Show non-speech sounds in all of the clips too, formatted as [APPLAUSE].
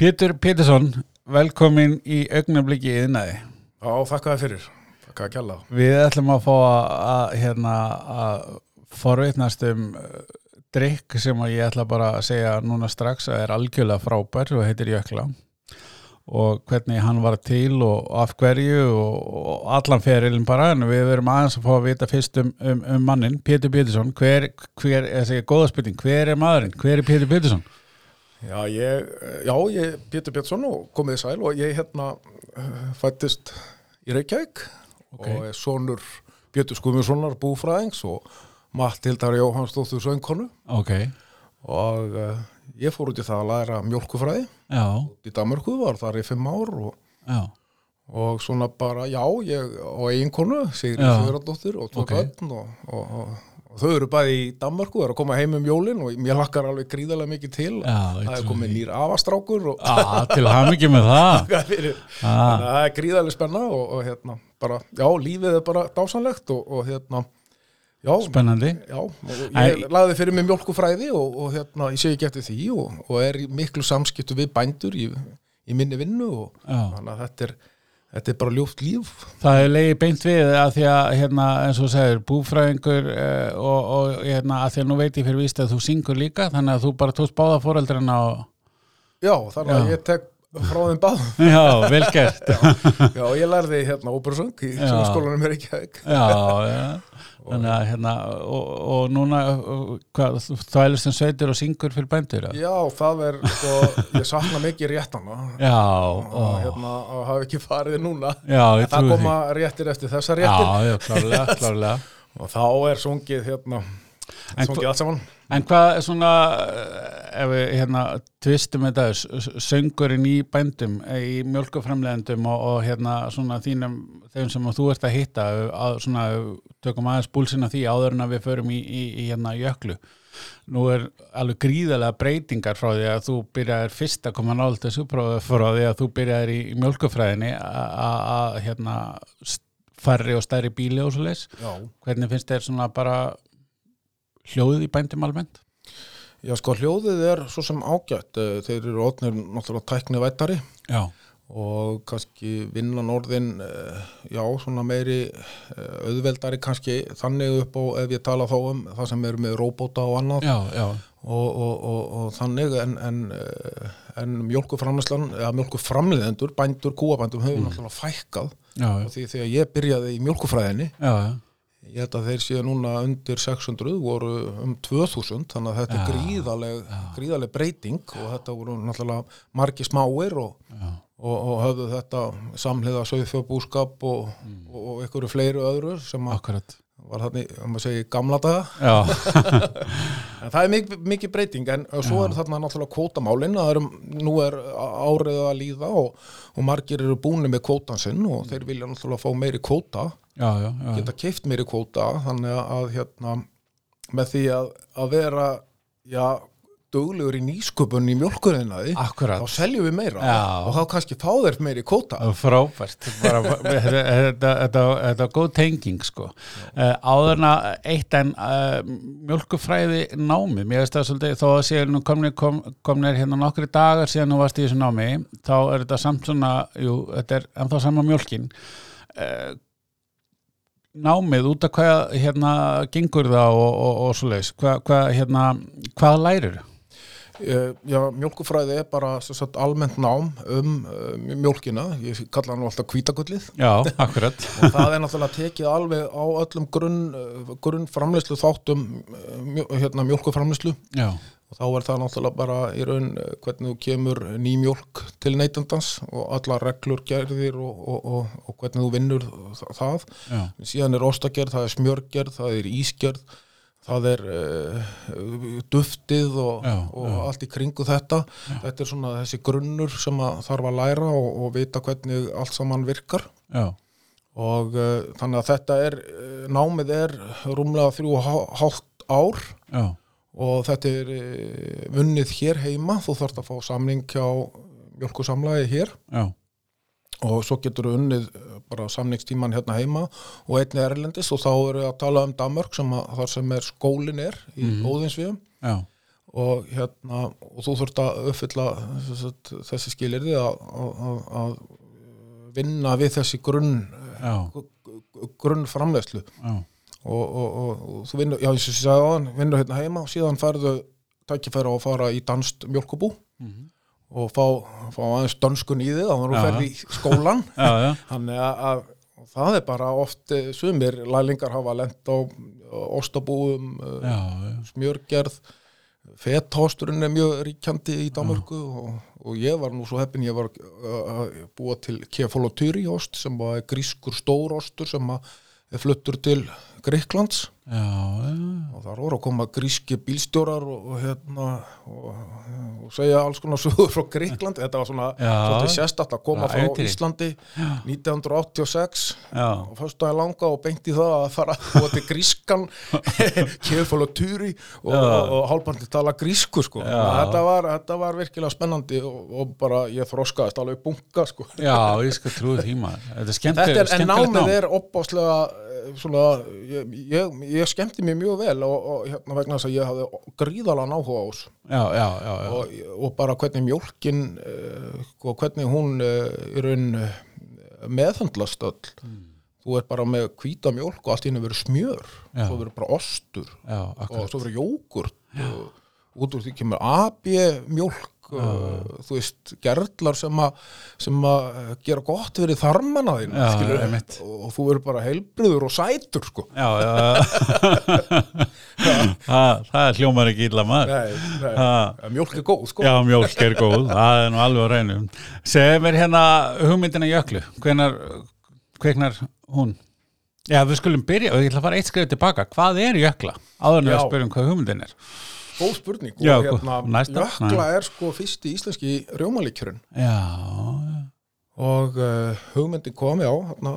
Pétur Pétursson, velkomin í augnabliki yðnaði. Já, þakka þér fyrir. Þakka að kjalla. Við ætlum að fá að, hérna, að forveitnast um uh, drikk sem ég ætla bara að segja núna strax að er algjörlega frábær og heitir Jökla og hvernig hann var til og af hverju og, og allan ferilin bara en við verum aðeins að fá að vita fyrst um, um, um mannin, Pétur Pétursson hver, hver, ég segja góða spurning, hver er maðurinn, hver er Pétur Pétursson? Já, ég, já, ég, Pétur Pétursson og komið í sæl og ég hérna uh, fættist í Reykjavík Ok. og er sonur Pétur Skuminssonar búfræðings og Matildar Jóhannsdóttur söngkonu Ok, og uh, ég fór út í það að læra mjólkufræði já, í Danmarku, var þar í fimm ár og, og svona bara, já, ég og eiginkonu, Sigri Já. Sigurðardóttir og tvo Ok. börn og, og, og, og þau eru bæði í Danmarku, eru að koma heim um jólin og mér lakkar alveg gríðarlega mikið til. Já það er komið nýr afastrákur og ah, Til hann ekki með það. [LAUGHS] Ah, það er gríðarlega spenna og, og hérna, bara, já, lífið er bara dásanlegt og, og hérna já, Spennandi. Já og Æ- ég laði fyrir mig mjólkufræði og, og hérna, ég sé ekki eftir því og, og er miklu samskiptu við bændur í, í minni vinnu og þannig að þetta er, þetta er bara ljóft líf. Það er leiði beint við að því að hérna, eins og þú segir, búfræðingur uh, og, og hérna, að því að nú veit ég fyrir víst að þú syngur líka, þannig að þú bara tókst báða fóreldrana og já, þannig að Já. ég tek frá þeim báð [LAUGHS] já, vel gert. [LAUGHS] Já, ég lærði hérna óperusöng í Já. skólanum er ekki ekki Já, já Þannig að hérna, og, og núna þvælist sem sveitir og syngur fyrir bændur já, það er, sko, ég sakna mikið réttana Já, og hérna, að hafa ekki farið núna. Já, En það koma réttir eftir þessa réttir. Já, já, klárlega, [LAUGHS] klárlega. Og þá er sungið hérna En En hvað er svona, eh, ef við hérna tvistum þetta, söngurinn í bændum, eh, í mjölkuframlegendum og, og hérna svona þínum, þeim sem þú ert að hitta, að svona tökum aðeins búlsinn af því áður en að við förum í, í, í hérna jöklu. Nú er alveg gríðarlega breytingar frá því að þú byrjaðir fyrst að koma nált þessu frá því að þú byrjaðir í, í mjölkufræðinni að hérna færri og stærri bíli og svo leis. já. Hvernig finnst þér svona bara hljóðið í bændum almennt? já, sko hljóðið er svo sem ágætt Eh, þeir eru ótnir náttúrulega tækni vættari Já. og kannski vinnan orðin eh, já, svona meiri eh, auðveldari kannski þannig upp á ef ég tala þá um það sem eru með róbóta og annað Já, já, og, og, og, og þannig en, en, en mjólkuframlislan eða mjólkuframliðendur, bændur, kúabændur hefur náttúrulega fækkað og því þegar ég byrjaði í mjólkufræðinni já, já. Ég held að þeir séu núna undir 600 voru um 2000 þannig að þetta er Já, gríðaleg, gríðaleg breyting og þetta voru náttúrulega margi smáir og, Já. og, og höfðu þetta samhliða sögþjóðbúskap og, Mm. og, og einhverju fleiri öðru sem að var þannig, um að segja, í gamla daga. Já, [LAUGHS] en það er mikið, mikið breyting en svo er þarna náttúrulega kvótamálin það er, nú er árið að líða og, og margir eru búinu með kvótan sinn og þeir vilja náttúrulega fá meiri kvóta. Já, já, já. geta keift meiri kvóta þannig að hérna með því að, að vera já, duglegur í nýsköpun í mjölkurinaði þá seljum við meira Já. og þá kannski fá þeir meiri er Frábært. [LAUGHS] Þetta, er góð tenging sko. uh, áðurna eitt en uh, mjölkufræði námi mér veist það svolítið, þó að séu komnir, kom, komnir hérna nokkri dagar síðan þú varst í þessu námi, þá er þetta samt svona, jú, þetta er ennþá sama mjölkin uh, námið út af hvað hérna gengur það og, og, og svo leis hvað, hvað, hérna, hvað lærir Eh, Já, mjölkufræði er bara sagt, almennt nám um uh, mjölkina, ég kalla hann alltaf kvítagullið Já, akkurat. [LAUGHS] Og það er náttúrulega tekið alveg á öllum grunn, uh, grunn framleyslu þáttum hérna, mjölkuframleyslu Já, og þá er það náttúrulega bara í raun eh, hvernig þú kemur ný mjölk til neytandans og alla reglur gerðir og, og, og, og hvernig þú vinnur þa- það. já, Síðan er ostagerð, það er smjörgerð, það er ísgerð, það er uh, duftið og, Já, og já. allt í kringu þetta. Þetta er svona þessi grunnur sem að þarf að læra og, og vita hvernig allt saman virkar. já, Og uh, þannig að þetta er, uh, námið er rúmlega þrjú og hál- hálft ár. Já, og þetta er eh, vunnið hér heima. Þú þarft að fá samning hjá mjölkusamlagi hér. Já, og svo getur þú unnið eh, bara samningstíman hérna heima og einnig erlendis og þá eru að tala um Danmörk sem að, þar sem er skólin er í mm. Óðinsvíum já, og hérna og þú þurft að uppfylla þessi skilirði að, að, vinna við þessi grunn já, grunn framlegslu já, og, og, og, og þú vinnur, já eins og ég sagði á hann vinnur hérna heima og síðan færðu tækifæra að fara í danst mjölkubú Mhm. Og fá, fá aðeins dönskun í þið þá var þú Já, ferð í skólan [LAUGHS] þannig að, að það er bara oft eh, sumir lælingar hafa lent á ostabúum, já, já, smjörgerð. Fetthásturinn er mjög ríkjandi í Danmörku og, og ég var nú svo heppin ég var uh, að búa til kefalotyri ost sem var grískur stórostur sem að er fluttur til Greiklands já, já, og þar voru að koma gríski bílstjórar og, og hérna og, og segja alls konar sögur frá Greikland þetta var svona Já. sérstætt að koma Já, frá ævintýri. Íslandi 1986 já, og fyrstaði langa og beinti það að fara að búa til grískan [LAUGHS] kefal og turi og, Já. og, og hálfbandi tala grísku sko. Já. þetta var, þetta var virkilega spennandi og, og bara ég þroskaðist alveg bunga sko. já, ég skal trúi því maður Þetta er þetta er, en námið nám er opbáslega svona, ég, ég, ég skemmti mér mjög vel og, og hérna vegna þess að ég hafði gríðalega náhuga á þessu. Já, já, já, og, og bara hvernig mjólkin uh, og hvernig hún í raun uh, meðhandlast öll. Þú er bara með hvíta mjólk og allt í henni verið smjör. Svo verið bara ostur já, og svo verið jógurt og út úr því kemur AB mjólk uh, þú veist, gerlar sem að sem að uh, gera gott verið þín Já, skilurðu, einmitt. og, þú verður bara heilbriður og sætur sko. Já, já, [LAUGHS] það, það hljómar ekki illa maður. Nei, nei, Ha. mjólk er góð sko. Já, mjólk er góð, það er nú alveg á reynum Segðu mér hérna hugmyndina jöklu. Hvenar, hvenar hún? Já, við skulum byrja. Og ég ætla að fara eitt skrif tilbaka. Hvað er jökla? Áður en við spyrjum hvað hugmyndin er góð spurning Já, og hérna, næsta. jökla er sko fyrsti íslenski rjómalíkjörun Já, já, og uh, hugmyndin kom, já, hérna,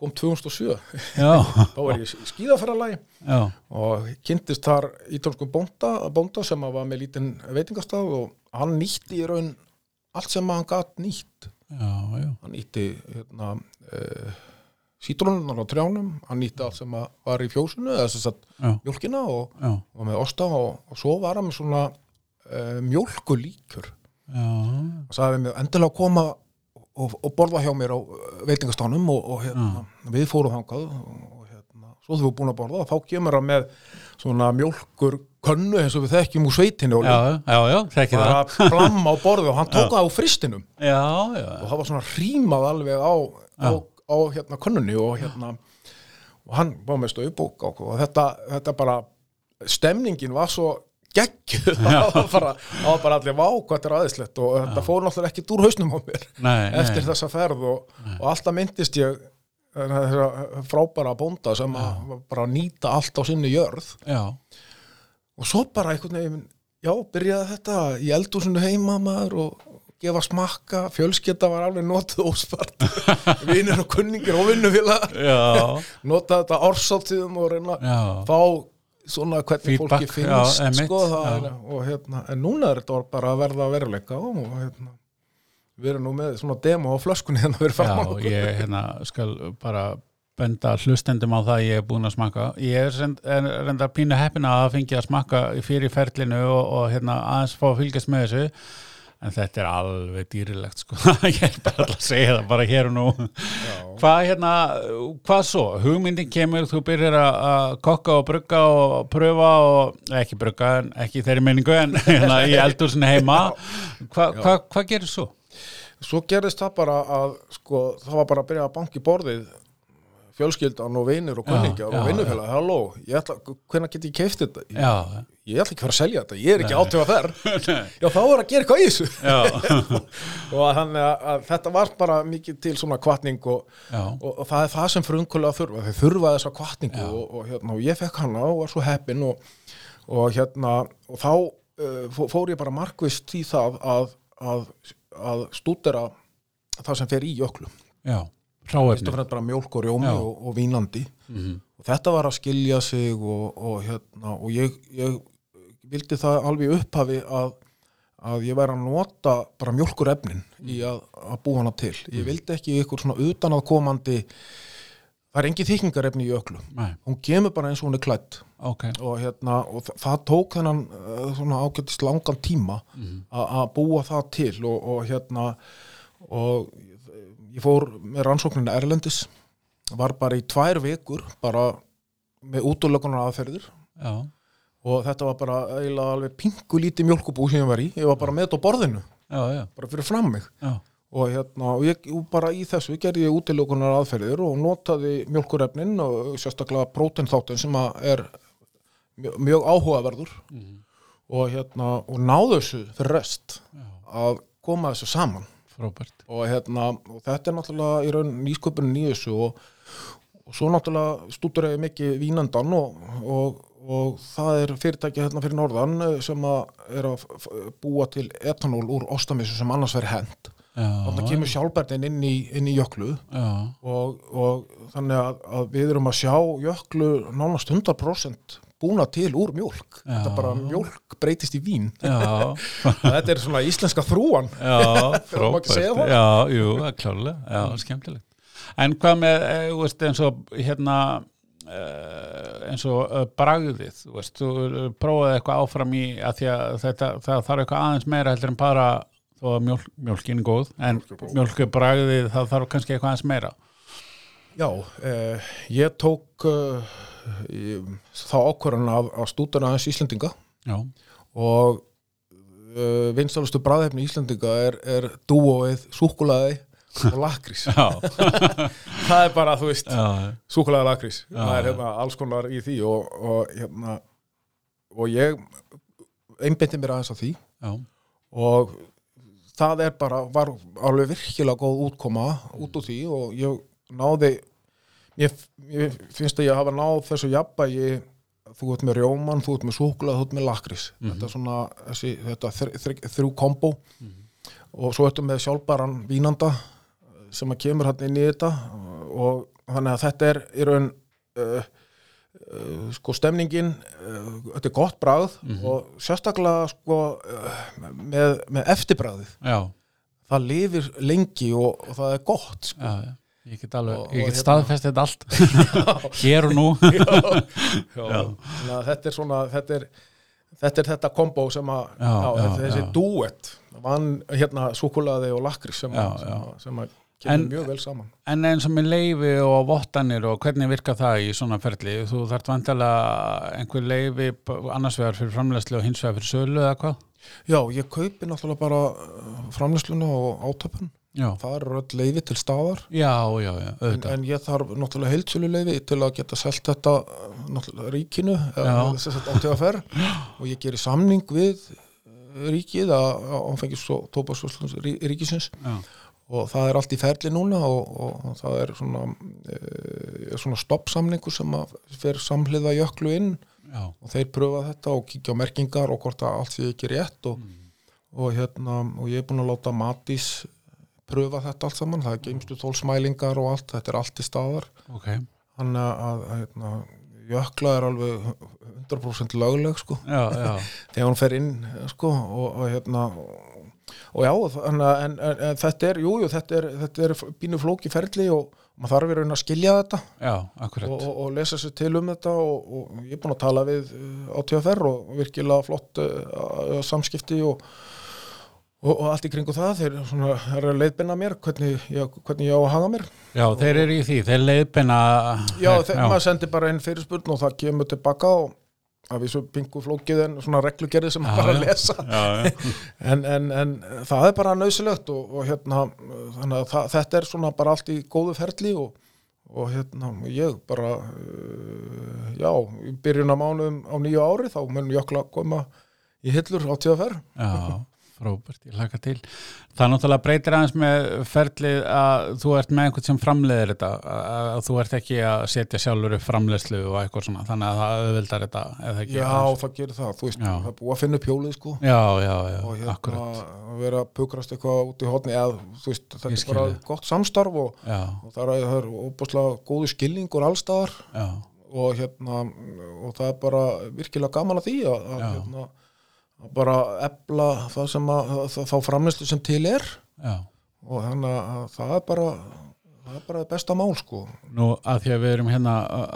kom 2007 já, [LAUGHS] þá var ég í skíðaferðalagi já, og kynntist þar ítalsku bónda, bónda sem var með lítinn veitingastaf og hann nýtti í raun allt sem hann gat nýtt. Já, já, hann nýtti hérna, uh, sítrónunar á trjánum hann nýtti allt sem að var í fjósinu eða þess að já, mjólkina og, já, og með osta og, og svo var hann með svona uh, mjólkulíkur já, og sagði mig endilega að koma og, og borða hjá mér á uh, veitingastánum og, og hérna, við fórum þangað og, og hérna, svo þú búin að borða og þá kemur hann með svona mjólkur könnu eins og við þekkjum úr sveitinu og já, já, já, það bara plamma á borðu og hann [LAUGHS] tók það á fristinum Já, já, og það var svona rýmað alveg á, á, á hérna könnunni og hérna og hann var með stöðbók og þetta, þetta bara stemningin var svo geggjuð. [LAUGHS] Það var bara, bara allir vá hvað þetta er aðeinslegt og þetta fór náttúrulega ekki úr hausnum á mér nei, [LAUGHS] eftir nei, þessa ferð og, og alltaf myndist ég eh, þessa frábæra bónda sem bara nýta allt á sinni jörð. Já, og svo bara einhvern veginn já, byrjaði þetta í eldúsinu heima maður og gefa smakka fjölskylda var alveg notuð óspart. [LAUGHS] Vinir og kunningir og vinnufélagar. Já, [LAUGHS] nota þetta ársáttíðum og reyna að fá svona hvernig Feedback, fólki finnst já, sko, það og hérna, en núna er þetta bara að verða að veruleika og hérna, við erum nú með svona demo á flöskunni hérna fyrir fram á ég hérna, skal bara benda hlustendum á það að ég er búin að smakka. Ég er, reynd, reyndar pínu heppina að fengi að smakka fyrir ferlinu og, og hérna, aðeins fá að fylgjast með þessu en þetta er alveg dýrilegt sko. [LAUGHS] ég er bara að segja það bara hér og nú. Hvað hérna, hvað svo? Hugmyndin kemur, þú byrjar að- kokka og brugga og pröfa og ekki brugga, en ekki þeirri meiningu en [LAUGHS] hérna, í eldur sinni heima. Hvað hva, hva gerir svo? svo gerðist það bara að sko, það var bara að byrja að banki borðið fjölskyldan og vinir og kunningjar og vinnufélag, halló hvernig get ég keift þetta? Ég, Já, ég ætla ekki að fara að selja þetta, ég er ekki átöfa þær [LAUGHS] já þá er að gera eitthvað í þessu. [LAUGHS] Og þannig að, að þetta var bara mikið til svona kvartning og, og, og það er það sem frunkulega þurfa þeir þurfa þessa kvartningu og, og, hérna, og ég fekk hana og var svo heppin og, og hérna og þá uh, fó- fór ég bara markvist í það að, að, að stúdera það sem fer í jöklu já Fyrst og fremst bara mjólk og rjómi og, og vínandi Mhm. og þetta var að skilja sig og, og, hérna, og ég, ég vildi það alveg upphafi að, að ég væri að nota bara mjólkur efnin í að, að búa hana til. Ég vildi ekki ykkur svona utanaðkomandi það er engin þykkingarefni í jöklu nei, hún kemur bara eins og hún er klætt ok. Og, hérna, og þa- það tók þennan uh, svona ágætist langan tíma a- að búa það til og, og hérna og ég fór með rannsókninu Erlendis var bara í tvær vikur bara með útlökunar aðferðir já, og þetta var bara eiginlega alveg pingu lítið mjölkubú sem ég var í, ég var bara með þetta á borðinu já, já, bara fyrir fram mig. Já, og hérna, og ég og bara í þessu gerði ég útilokunar aðferðir og notaði mjölkurefnin og sérstaklega prótenþáttin sem er mjög, mjög áhugaverður. Og hérna, og náðu þessu fyrir rest já, að koma þessu saman frábært og hérna, og þetta er náttúrulega í raun nýsköpunin í þessu og, og svo náttúrulega stútur ég mikið vínandan og, og, og það er fyrirtæki hérna fyrir norðan sem að er að búa til etanól úr ostamissu sem annars verið hend þannig kemur sjálfbærnin inn í, inn í jöklu og þannig að, að við erum að sjá jöklu nánast 100% búna til úr mjólk. Já. þetta bara mjólk breytist í vín. [LAUGHS] Þetta er svona íslenska þrúan. Já, [LAUGHS] Má ekki segja það? já, jú, það er klárlega, já, skemmtilegt. En hvað með, eh, þú veist, eins og hérna eh, eins og uh, bragðið, þú veist, þú eh, prófaði eitthvað áfram í að því að þetta, það þarf eitthvað aðeins meira heldur en bara þó að mjólk, mjólkin er góð en Mjólk góð. mjólkubragðið það þarf kannski eitthvað aðeins meira. Já, eh, ég tók eh, þá ákvörðan að, að stúdana aðeins Íslendinga. Já, og uh, vinstalustu bræðefni Íslendinga er, er dúóið súkulaði og [LAUGHS] lakrís. [LAUGHS] Það er bara, þú veist, súkulaði lakrís. Það er hérna alls konar í því og, og hérna og ég einbytti mér aðeins að því. Já, og það er bara, var alveg virkilega góð útkoma út úr því og ég náði ég, ég finnst að ég hafa náð þessu jafnvægi þú ert með rjóman, þú ert með súkulað, þú ert með lakrís. Þetta er svona þessi, þetta þr, þr, þrjú kombo. Og svo ertu með sjálfbaran vínanda sem að kemur hann inn í þetta. Og þannig að þetta er í raun uh, uh, sko stemningin uh, þetta er gott bragð og sérstaklega sko með, með eftirbragðið. Já, það lifir lengi og, og það er gott sko. já, já. Ég get alveg, Og- ég get hérna- staðfest þetta allt [LAUGHS] hér og nú [LAUGHS] já. Þannig að þetta er svona þetta er þetta, er þetta kombo sem að Já, já, þessi já. duett vann hérna súkulaði og lakris sem, Já, að- sem, já. að- að kemur En- mjög vel saman En eins og með leifi og vottanir og hvernig virka það í svona ferli? Þú þarf vantilega einhver leifi annars vegar fyrir framlegslu og hins vegar fyrir sölu eða hvað? Já, ég kaupi náttúrulega bara uh, framlýsluna og átöpun Já, það er öll leifi til staðar. Já, já, en, en ég þarf náttúrulega heilsölu leifi til að geta selt þetta náttúrulega ríkinu átöðafer [GASPS] og ég gerir samning við uh, ríkið að áfengis og tóparsvöslun ríkisins. Og það er allt í ferli núna og, og það er svona, e, svona stoppsamningur sem fer samhliða jöklu inn. Og þeir pröfa þetta og kíkja á merkingar og hvort að allt sé ekki rétt og, Mm. og, hérna, og ég er búin að láta Matís pröfa þetta allt saman, það er geimstu tólsmælingar og allt, þetta er allt í staðar. Ok. þannig að, að hérna, jökla er alveg 100% lögleg sko. Já, [LAUGHS] já, þegar hún fer inn sko, og, og hérna og já, að en, en, en þetta er, jú, jú, þetta er, þetta er bínu flóki ferli og maður þarf í raun að skilja þetta. Já, og, og, og lesa sér til um þetta og, og ég er búin að tala við uh, á TFR og virkilega flott uh, samskipti og, og, og allt í kringu það þeir svona, er að leiðbina mér hvernig ég, hvernig ég á að haga mér. Já, þeir eru í því, þeir leiðbina... já, þegar maður sendir bara einn fyrirspurn og það kemur tilbaka og að við svo pingu flókið en svona reglugerði sem maður bara að lesa. Já, já, [LAUGHS] en, en, en það er bara nöðsilegt og, og hérna þannig að það, þetta er svona bara allt í góðu ferli og, og hérna ég bara uh, já, í byrjun á mánuðum á nýju ári þá munum jökla koma í hillur á tíðaferð. Já, frábært, ég laka til. Það náttúrulega breytir aðeins með ferlið að þú ert með einhvern sem framleiðir þetta, að, þú ert ekki að setja sjálfur upp framleiðslu og eitthvað svona, þannig að það auðvildar þetta, eða ekki? já, það gerir það, þú veist, Já. það er búið að finna upp hjólið sko Já, já, já, hérna akkurat. að vera að pukrast eitthvað út í hotni eða þú veist, þetta er bara gott samstarf og, og það er, er óbúslega góðu skilningur allstaðar og hérna og það er bara virkilega gaman að því að, að, hérna, bara ebla það sem að þá framleyslu sem til er. Já, og þannig að það er bara það er bara besta mál sko. Nú að því að við erum hérna,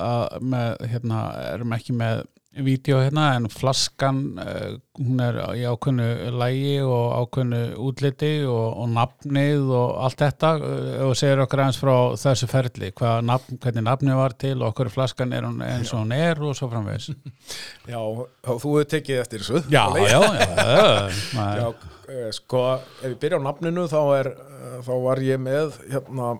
að, með, hérna erum ekki með vídeo hérna en flaskan uh, hún er í ákveðnu lægi og ákveðnu útliti og, og nafnið og allt þetta uh, og segir okkur aðeins frá þessu ferli hvað nafn, hvernig nafnið var til og okkur flaskan er hún eins og hún er og svo framvegis. [LAUGHS] Já, þú hefur tekið eftir þessu. Já, já, já, já, Já, [LAUGHS] eh, sko, ef ég byrja á nafninu þá er, þá var ég með hérna,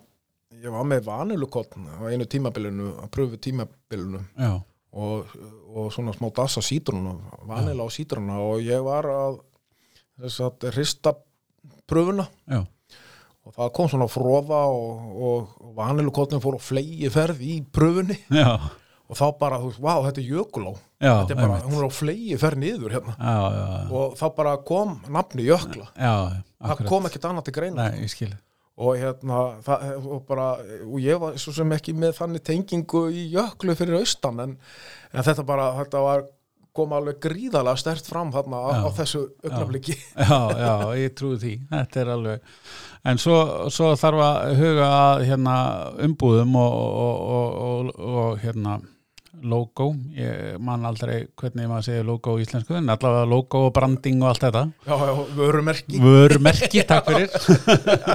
ég var með vanilukotn á einu tímabilinu, að pröfu tímabilinu já, og, og svona smá dassa sítruna, vanila á sítruna og ég var að þess að hrista pröfuna já, og það kom svona fróða og, og, og vanilukotnin fór á flegi ferð í pröfunni já, og þá bara, þú veist, vá, þetta er jökulá. Já, þetta er bara, einmitt. hún er á flegi ferð niður hérna. Já, já, já, og þá bara kom nafni jökla. Já, það akkurat. kom ekkert annað til greina. Nei, ég skil og hérna það, og, bara, og ég var svo sem ekki með þannig tengingu í jöklu fyrir austan en, en þetta bara þetta var, kom alveg gríðalega stert fram þarna á, Já. á þessu augnabliki Já, já, ég trúi því. Þetta er alveg en svo, svo þarf að huga að hérna, umbúðum og, og, og hérna logo, ég man aldrei hvernig maður segir logo í íslensku en allavega logo og branding og allt þetta. Já, já, vörumerki. Vörmerki, [LAUGHS] takk fyrir.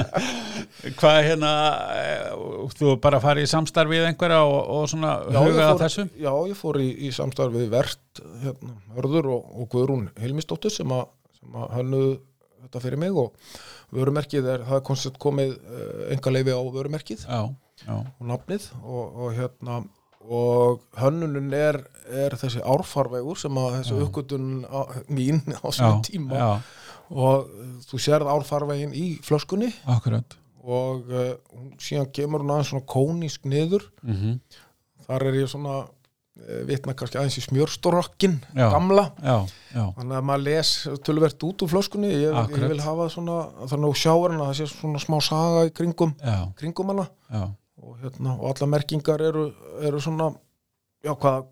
[LAUGHS] Hvað er hérna eh, þú bara farið í samstarfið einhverja og, og svona já, ég huga að fór, þessu? já, ég fór í, í samstarfið Vert, hérna, Hörður og, og Guðrún Hilmisdóttir sem að, sem að hönnuðu þetta fyrir mig og vörumerkið er, það er koncept komið enga leifi á vörumerkið já, já, og nafnið og, og hérna og hönnunum er, er þessi árfarvegur sem að þessi uppgötun mín á sinni tíma. já, og uh, þú sérð árfarvegin í flöskunni. Akkurat. Og uh, síðan kemur hún aðeins svona kónísk niður. Mm þar er ég svona uh, vitna kannski aðeins í smjörstórokkin gamla. já, já, þannig að maður les tölvert út úr flöskunni. Ég, ég vil hafa svona þannig á sjáurinn að það sé svona smá saga í kringum, kringum hana og, hérna, og alla merkingar eru, eru svona já, hvað,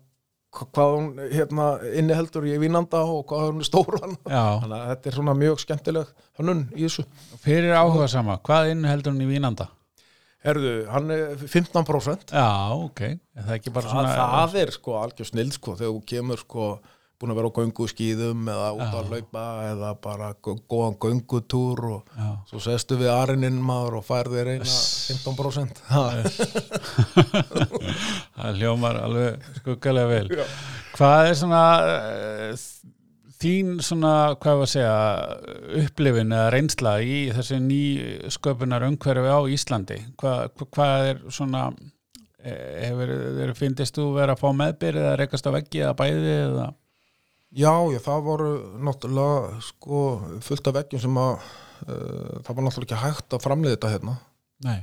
hvað, hún hérna, inniheldur í vínanda og hvað hún er stóran þannig að þetta er svona mjög skemmtileg hönnun í þessu. Fyrir áhuga sama, hvað inniheldur hún í vínanda? Herðu, hann er 15% Já, ok, er það ekki bara það, svona það er sko algjör snill sko þegar þú kemur sko búin að vera á göngu skýðum eða út að hlaupa eða bara gó- góðan göngutúr og Já. svo sestu við arininn maður og fær þér eina 15% Ha. [LAUGHS] það hljómar alveg skuggalega vel Já. Hvað er svona uh, þín svona, hvað var að segja upplifin eða reynsla í þessi ný sköpunar umhverfi á Íslandi hvað, hvað er svona eh, hefur, finnist þú vera að fá meðbyrð eða rekast á veggi eða bæði eða Já, já, það voru náttúrulega sko fullt af veggjum sem að uh, það var náttúrulega ekki hægt að framleiða þetta hérna. Nei,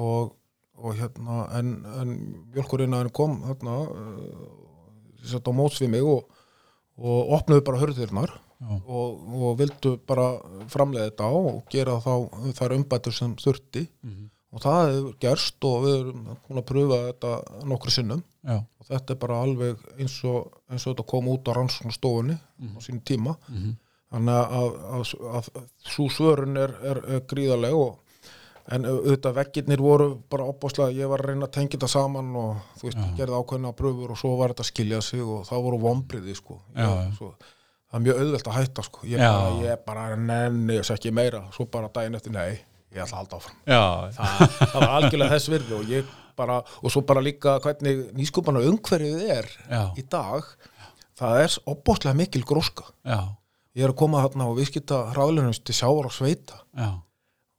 og, og hérna en, en mjölkurinn kom þarna uh, sett á móts við mig og, og opnuðu bara hörðirnar og, og vildu bara framleiða þetta og gera þá þær umbætur sem þurfti. Mhm. Og það hefur gerst og við erum búin að pröfa þetta nokkru sinnum. Já, og þetta er bara alveg eins og, eins og þetta kom út á rannsóknarstofunni á sínum tíma. Mhm, þannig að, að, að, að svo svörun er, er, er gríðarleg og en auðvitað veggirnir voru bara opáslega, ég var að reyna að tengja þetta saman og þú veist, Já. gerði ákveðna pröfur og svo var þetta að skilja sig og það voru vombriði sko. Já, já. svo, það er mjög auðvelt að hætta sko. Ég bara, ég bara nenni þess ekki meira. Svo bara daginn eftir, nei, ég ætla að halda áfram. Já, það, var algjörlega þess virði og ég bara, og svo bara líka hvernig nýskupana umhverfið er já, í dag, það er opáslega mikil gróska. Já, ég er að koma þarna og viðskipta hraðlunum til sjávar og sveita.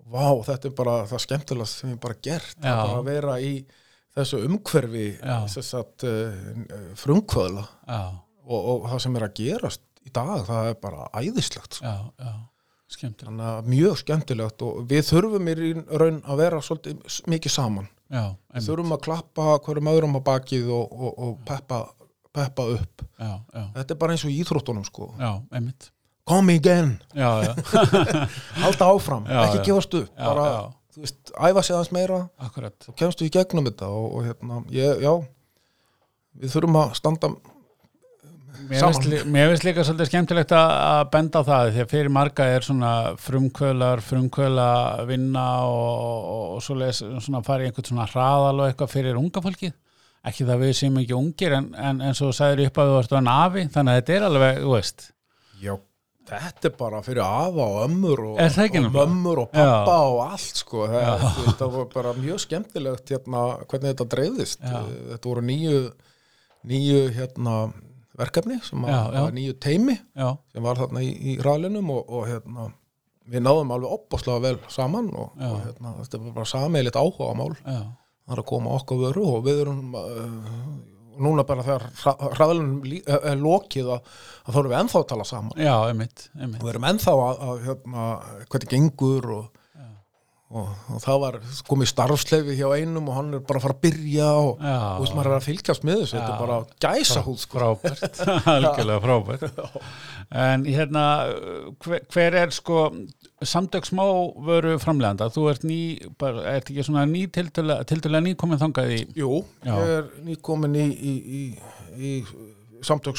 Vá, þetta er bara það skemmtilega sem ég bara gert. Já. að bara vera í þessu umhverfi Já. þess að uh, frumkvöðla. Já, og, og það sem er að gerast í dag, það er bara æðislegt sko. já, já, þannig að mjög skemmtilegt og við þurfum í raun að vera svolítið mikið saman. Já, við þurfum að klappa hverjum öðrum á bakið og, og, og peppa, peppa upp. Já, já, þetta er bara eins og íþróttunum sko. Já, einmitt. Come again, [LAUGHS] halda áfram ekki gefast upp, bara þú veist, æfa sig aðeins meira. Akkurat. Þá kemstu í gegnum þetta og, og hérna, ég, já við þurfum að standa Mér finnst, líka svolítið skemmtilegt að, benda á það því að fyrir marga er svona frumkvölar, frumkvöla vinna og, og, svona fara í einhvern svona hraðal og eitthvað fyrir unga fólki ekki það við séum ekki ungir en, en og þú sagðir upp að þú varst að nafi þannig að þetta er alveg, þú veist. Já, þetta er bara fyrir afa og ömmur og, og mömmur og pappa og allt sko. það, þetta var bara mjög skemmtilegt hérna, hvernig þetta dreifðist. Já. þetta voru nýju nýju hérna, verkefni sem Já, að nýju teimi sem var þarna í, í ræðlinum og, og hérna, við náðum alveg opbáslega vel saman og, og hérna, þetta var bara sameilit áhuga mál það er að koma okkar vöru og við erum uh, núna bara þegar hraðlunum er lokið að, þá erum við ennþá að tala saman. Já, einmitt, einmitt. og við erum ennþá að, að hérna, hvernig gengur og, og, og það var komið starfsleifi hjá einum og hann er bara að fara að byrja og þú veist maður er að fylgjast með þessu þetta er bara gæsa húð sko. frábært, [LAUGHS] [LAUGHS] algjörlega frábært. En hérna hver, hver er sko samtök smá vöru framleganda þú ert ný, bara, ert ekki svona ný tildulega nýkomin þangað í Jú, Já. ég er nýkomin í, í, í, í samtök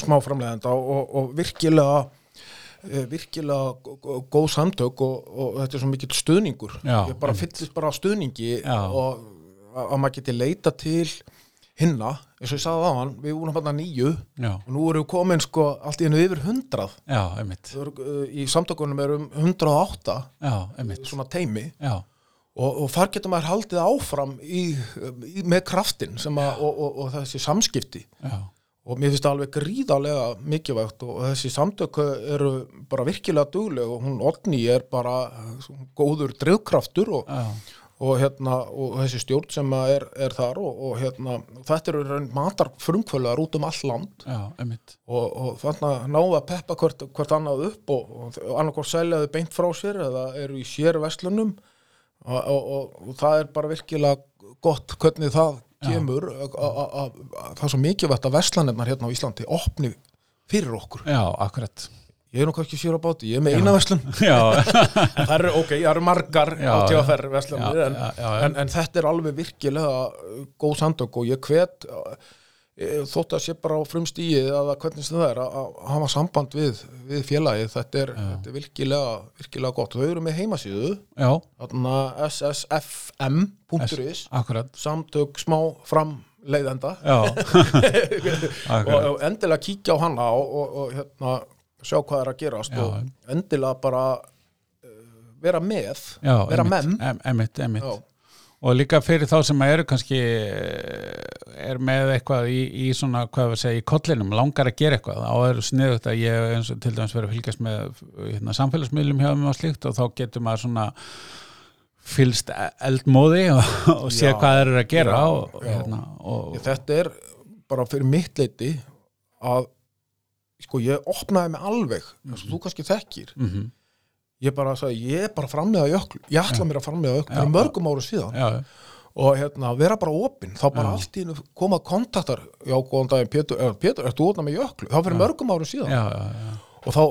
smáframlegenda og, og virkilega virkilega gó- gó- góð samtök og, og þetta er svo mikill stuðningur. Já, ég bara fyllist bara á stuðningi Já. og að að maður geti leita til hinna, eins og ég sagði á hann við vorum bara nýju já, og nú erum við komin sko allt í hennu yfir hundrað. Uh, í samtökunum erum 108 já, einmitt, svona teimi já, og, og þar getur maður haldið áfram í, í, með kraftin að, og, og, og þessi samskipti. Já, og mér finnst það alveg gríðarlega mikilvægt og þessi samtöku eru bara virkilega dugleg og hún Otni er bara uh, góður drivkraftur og, og, hérna, og þessi stjórn sem er, er þar og, og hérna, þetta eru matar frumkvöluðar út um all land. Já, og, og þannig að náða að peppa hvert, hvert annað upp og, annarkvært seljaðu beint frá sér eða eru í sér verslunum og, og, og, og það er bara virkilega gott hvernig það kemur að- að að- að það er svo mikilvægt að verslanirnar hérna á Íslandi opni fyrir okkur. já, akkurat. Ég er nú kannski sér á báti, ég er með eina [LAUGHS] [LAUGHS] en það eru, ok, það eru margar Já, á já. tjáferð verslunir Já, en, en, en þetta er alveg virkilega góð samtök og ég hvet uh, þótt að sé bara á frumstíið að hvernig sem það er að, hafa samband við, við félagið, þetta er, þetta er virkilega, virkilega gott. Þau eru með heimasíðu ssfm.is samtök smá framleiðenda. Já, [LAUGHS] og, endilega kíkja á hana og, og, og hérna, sjá hvað er að gerast Já. og endilega bara uh, vera með já, vera einmitt, menn em- einmitt, einmitt. Já. Og líka fyrir þá sem eru kannski eh, er með eitthvað í, í svona, hvað við segja, í kollinum langar að gera eitthvað, þá er sniðugt að ég eins og til dæmis verið að fylgjast með hérna, samfélagsmiðlum hjá mig og slíkt og þá getur maður svona fylst eldmóði og, og sé Já, hvað þeir eru að gera já, og, já. hérna, og, þetta er bara fyrir mitt leiti að sko ég opnaði mig alveg eins og þú kannski þekkir. Mm ég bara sagði, ég er bara frammiða jöklu ég ætla mér að frammiða jöklu Já, fyrir mörgum ára síðan. Já, og hérna, vera bara opinn, þá bara Já. allt í koma kontaktar, já, góðan daginn Pétur, er, Pétur, ert þú opnað með jöklu? þá fyrir mörgum ára síðan. Já, já, já, og þá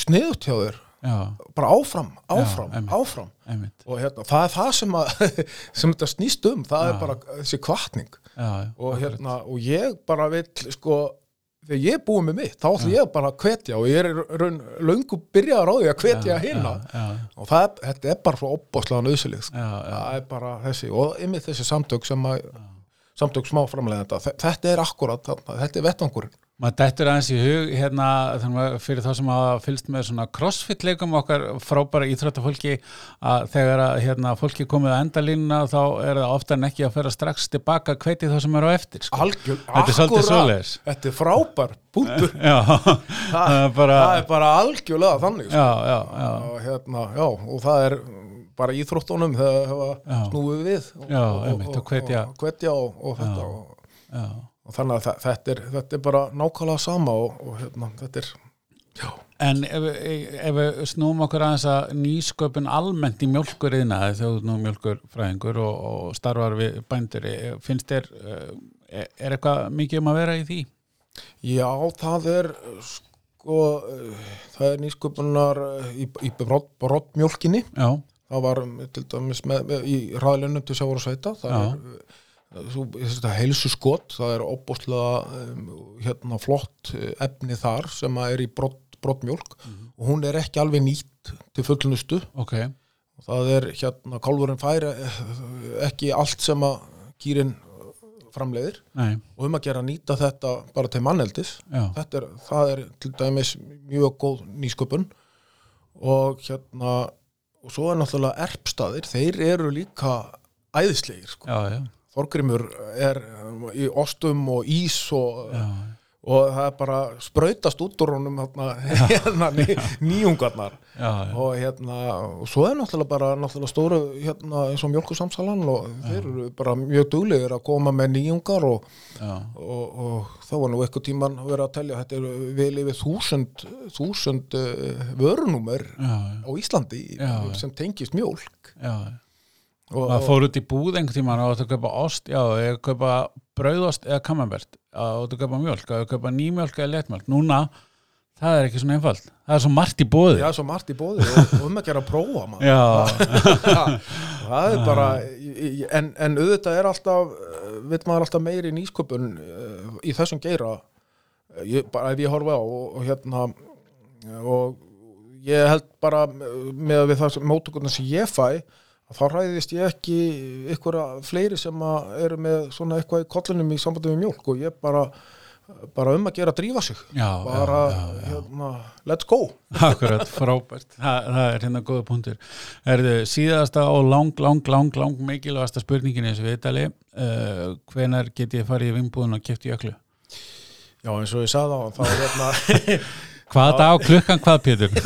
sniðut hjá þér já, bara áfram, áfram, einmitt. áfram. einmitt. Og hérna, það er það sem að [LAUGHS] sem þetta snýst um, það Já. er bara þessi kvartning já, já, og hérna, og ég bara vill sko, þegar ég er búið með mitt þá ætlum ég bara að hvetja og ég er raun löngu byrjaðar á því að hvetja hina. já, og það, þetta er bara svo opbáslega já, það er bara þessi, og yfir þessi samtök sem að samtök smá framlega þetta er akkurat, þetta er vettvangurinn maður dættur aðeins í hug hérna, að fyrir þá sem hafa fylgst með svona crossfit leikum okkar frábæra íþróttafólki að þegar að hérna, fólki komið að endalínuna þá er það ofta en ekki að fara strax tilbaka hveiti þá sem eru á eftir sko. Algjör, Þetta er svolítið svoleiðis. þetta er frábær [LAUGHS] já, það bara það er bara algjörlega þannig sko. já, já, já, og hérna, já, og það er bara íþróttunum þegar hefa snúið við og, hvetja. og, og, og þetta og, já. Og þannig að þetta er, þetta er bara nákvæmlega sama og, og hérna, þetta er já, En ef, ef við snúum okkur aðeins að nýsköpun almennt í mjölkuriðna þegar þú nú mjölkurfræðingur og, og starfar við bændur eh, finnst þér, eh, er eitthvað mikið um að vera í því? já, það er sko, það er nýsköpunar í, í brott, brottmjólkinni Já, það var til dæmis með, með, í ræðlunum til sjávar og sveita það Já. er, þetta heilsu skot, það er óbúslega um, hérna, flott eh, efni þar sem er í brott, brottmjólk og hún er ekki alveg nýtt til fullnustu. Ok, það er hérna, kálfurinn fær eh, ekki allt sem að kýrin framleiðir. Nei, og um að gera nýta þetta bara til er, það er til dæmis mjög góð nýsköpun. Og hérna og svo er náttúrulega erpstaðir þeir eru líka æðislegir sko. já, já, Þorgrimur er um, í ostum og ís og, já, og það er bara sprautast út úr honum hérna, [LAUGHS] hérna ný, nýjungarnar. Já, já, og hérna og svo er náttúrulega bara náttúrulega stóru hérna eins og mjölkusamsalan og þeir eru bara mjög duglegir að koma með nýjungar og, já, og, og þá var nú eitthvað tíman að vera að telja þetta er vel yfir þúsund þúsund vörunúmer já, á Íslandi Já, já. sem tengist mjólk. Já. Og, maður fór út í búð einhvern tímann og að kaupa ost, já, ég kaupa brauðost eða kamambert, átti að kaupa mjölk að kaupa nýmjölk eða letmjölk núna, það er ekki svona einfalt. Það er svo margt í búði Já, svo margt í bóði og, og um að gera að prófa maður. já, [LAUGHS] það er bara en, en auðvitað er alltaf veit maður alltaf meiri nýsköpun eh, í þessum geira? Ég, bara ef ég horfa á og, og hérna og ég held bara með það mótökurna sem ég fæ þá ræðist ég ekki ykkur fleiri sem að eru með svona eitthvað í kollunum í sambandi við mjólk og ég bara bara um að gera að drífa sig já, bara, já, já, já. Hérna, let's go [LAUGHS] Akkurat, frábært, það, það er hérna góða punktur. Er þið síðasta og lang, lang, lang, lang mikilvægasta spurningin í þessu viðtali, uh, hvenar get ég farið í vimbúðun og kefti jöklu? Já, eins og ég sagði [LAUGHS] á þá hérna Hvað dag klukkan hvað, Pétur? [LAUGHS]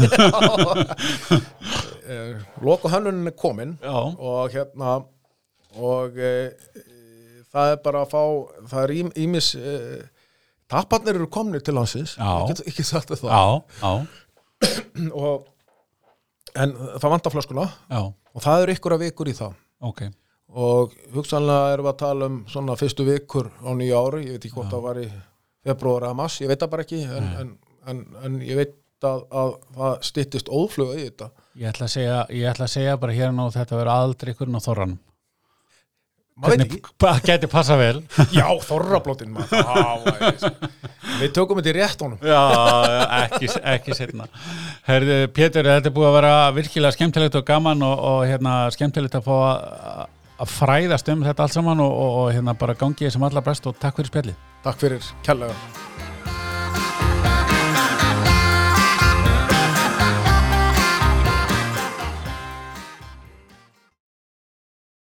eh, loka hönnunin er komin Já, og hérna og e, það er bara að fá það er ím- ýmis e, tapparnir eru komnir til Já. ég get ekki sagt það. Já, já, [CLEARS THROAT] og, en það vantar flöskuna já, og það eru ykkur að vikur í það. Ok, og hugsanlega erum við að tala um svona fyrstu vikur á nýja ári. Ég veit ekki hvort það var í februar eða mass, ég veit það bara ekki en, en, en, en ég veit að, að það styttist ófluga í þetta ég ætla að segja, ég ætla að segja bara hérna og þetta verður aldrei ykkur á ekki. Hvað geti passa vel? [LAUGHS] Já, þorrablótin Það Við tökum þetta í rétt honum. Já, ekki, ekki setna Herðu, Pétur, þetta er búið að vera virkilega skemmtilegt og gaman og, og hérna, skemmtilegt að fá að, að fræðast um þetta allt saman og, og, og hérna bara gangi sem allra best og takk fyrir spjallið. Takk fyrir kærlega